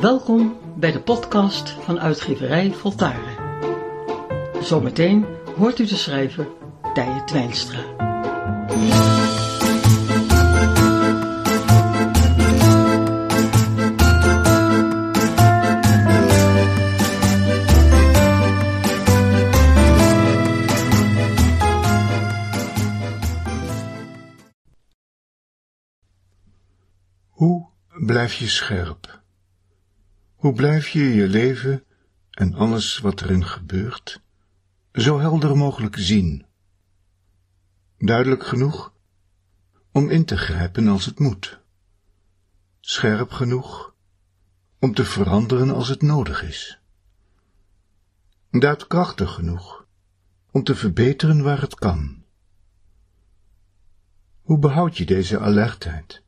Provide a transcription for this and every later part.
Welkom bij de podcast van uitgeverij Voltaren. Zometeen hoort u de schrijver Tije Twijnstra. Hoe blijf je scherp? Hoe blijf je je leven en alles wat erin gebeurt zo helder mogelijk zien? Duidelijk genoeg om in te grijpen als het moet. Scherp genoeg om te veranderen als het nodig is. Daadkrachtig genoeg om te verbeteren waar het kan. Hoe behoud je deze alertheid?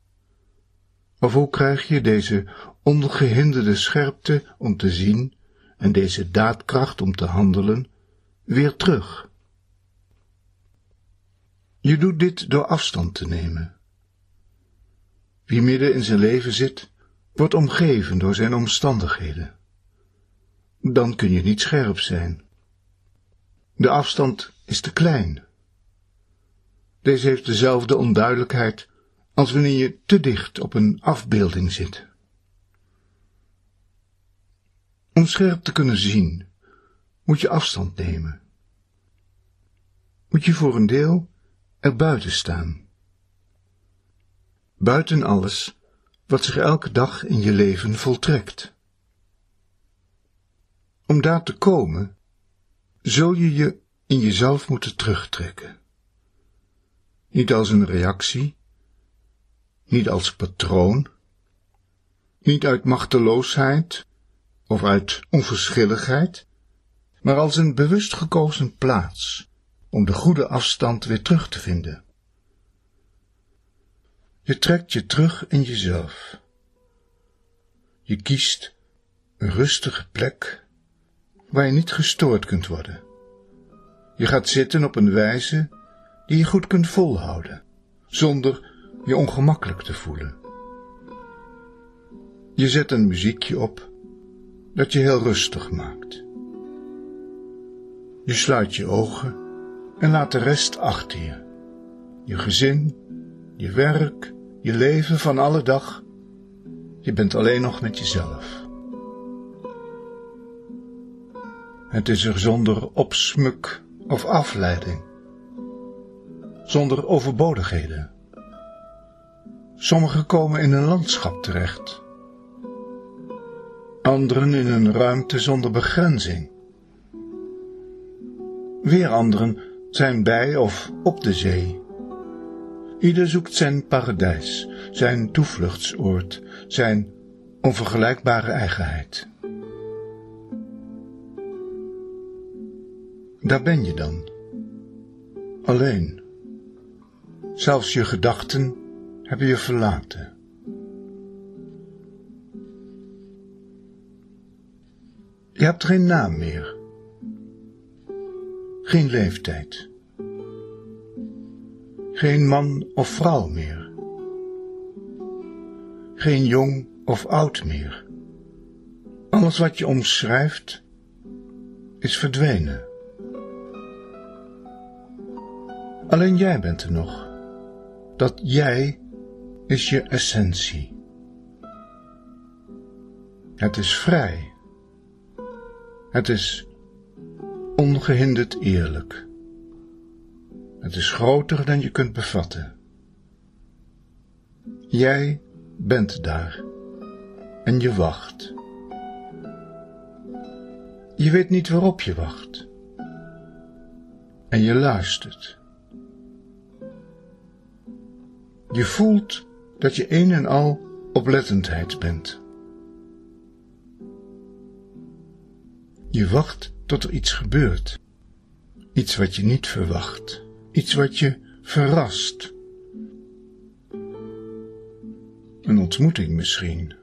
Of hoe krijg je deze ongehinderde scherpte om te zien en deze daadkracht om te handelen weer terug? Je doet dit door afstand te nemen. Wie midden in zijn leven zit, wordt omgeven door zijn omstandigheden. Dan kun je niet scherp zijn. De afstand is te klein. Deze heeft dezelfde onduidelijkheid als wanneer je te dicht op een afbeelding zit. Om scherp te kunnen zien, moet je afstand nemen. Moet je voor een deel er buiten staan. Buiten alles wat zich elke dag in je leven voltrekt. Om daar te komen, zul je je in jezelf moeten terugtrekken. Niet als een reactie, niet als patroon, niet uit machteloosheid of uit onverschilligheid, maar als een bewust gekozen plaats om de goede afstand weer terug te vinden. Je trekt je terug in jezelf. Je kiest een rustige plek waar je niet gestoord kunt worden. Je gaat zitten op een wijze die je goed kunt volhouden, zonder je ongemakkelijk te voelen. Je zet een muziekje op dat je heel rustig maakt. Je sluit je ogen en laat de rest achter je. Je gezin, je werk, je leven van alle dag. Je bent alleen nog met jezelf. Het is er zonder opsmuk of afleiding, zonder overbodigheden. Sommigen komen in een landschap terecht, anderen in een ruimte zonder begrenzing. Weer anderen zijn bij of op de zee. Ieder zoekt zijn paradijs, zijn toevluchtsoord, zijn onvergelijkbare eigenheid. Daar ben je dan, alleen. Zelfs je gedachten hebben je verlaten. Je hebt geen naam meer, geen leeftijd, geen man of vrouw meer, geen jong of oud meer. Alles wat je omschrijft is verdwenen. Alleen jij bent er nog. Dat jij is je essentie. Het is vrij. Het is ongehinderd eerlijk. Het is groter dan je kunt bevatten. Jij bent daar en je wacht. Je weet niet waarop je wacht. En je luistert. Je voelt dat je een en al oplettendheid bent. Je wacht tot er iets gebeurt. Iets wat je niet verwacht. Iets wat je verrast. Een ontmoeting misschien.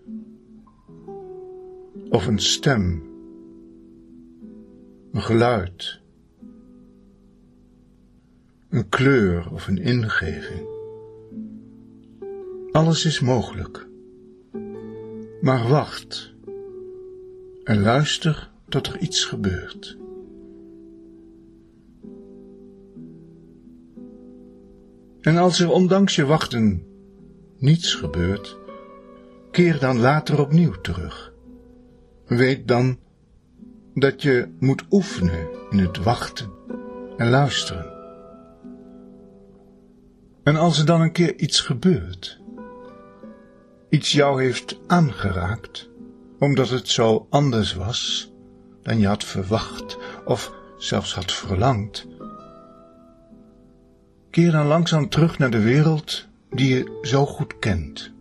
Of een stem. Een geluid. Een kleur of een ingeving. Alles is mogelijk. Maar wacht, en luister tot er iets gebeurt. En als er ondanks je wachten niets gebeurt, keer dan later opnieuw terug. Weet dan dat je moet oefenen in het wachten en luisteren. En als er dan een keer iets gebeurt, iets jou heeft aangeraakt, omdat het zo anders was dan je had verwacht of zelfs had verlangd, keer dan langzaam terug naar de wereld die je zo goed kent.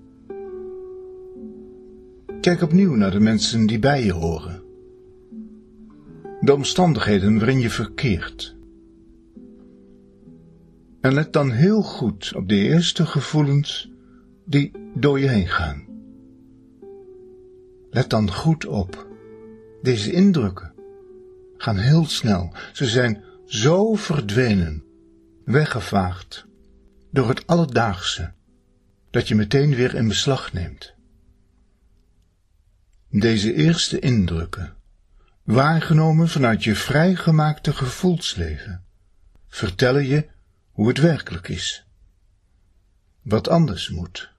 Kijk opnieuw naar de mensen die bij je horen, de omstandigheden waarin je verkeert. En let dan heel goed op de eerste gevoelens die door je heen gaan. Let dan goed op. Deze indrukken gaan heel snel. Ze zijn zo verdwenen, weggevaagd door het alledaagse, dat je meteen weer in beslag neemt. Deze eerste indrukken, waargenomen vanuit je vrijgemaakte gevoelsleven, vertellen je hoe het werkelijk is. Wat anders moet.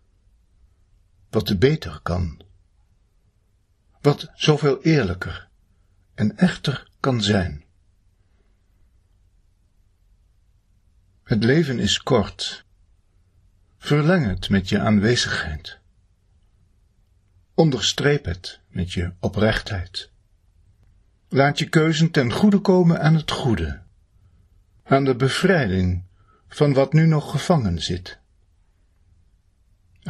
Wat er beter kan. Wat zoveel eerlijker en echter kan zijn. Het leven is kort. Verleng het met je aanwezigheid. Onderstreep het met je oprechtheid. Laat je keuzen ten goede komen aan het goede, aan de bevrijding van wat nu nog gevangen zit,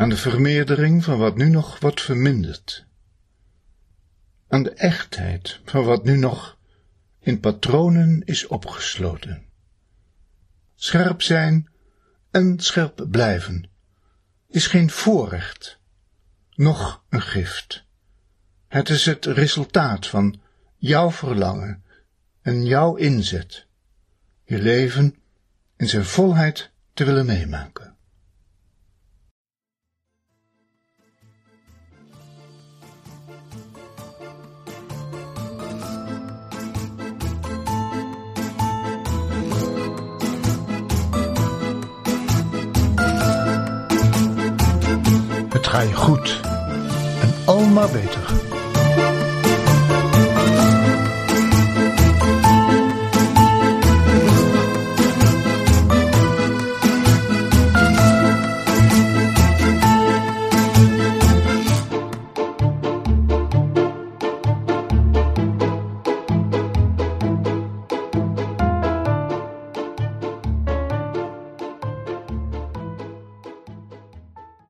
aan de vermeerdering van wat nu nog wordt verminderd, aan de echtheid van wat nu nog in patronen is opgesloten. Scherp zijn en scherp blijven is geen voorrecht, noch een gift. Het is het resultaat van jouw verlangen en jouw inzet, je leven in zijn volheid te willen meemaken. Ga je goed en al maar beter.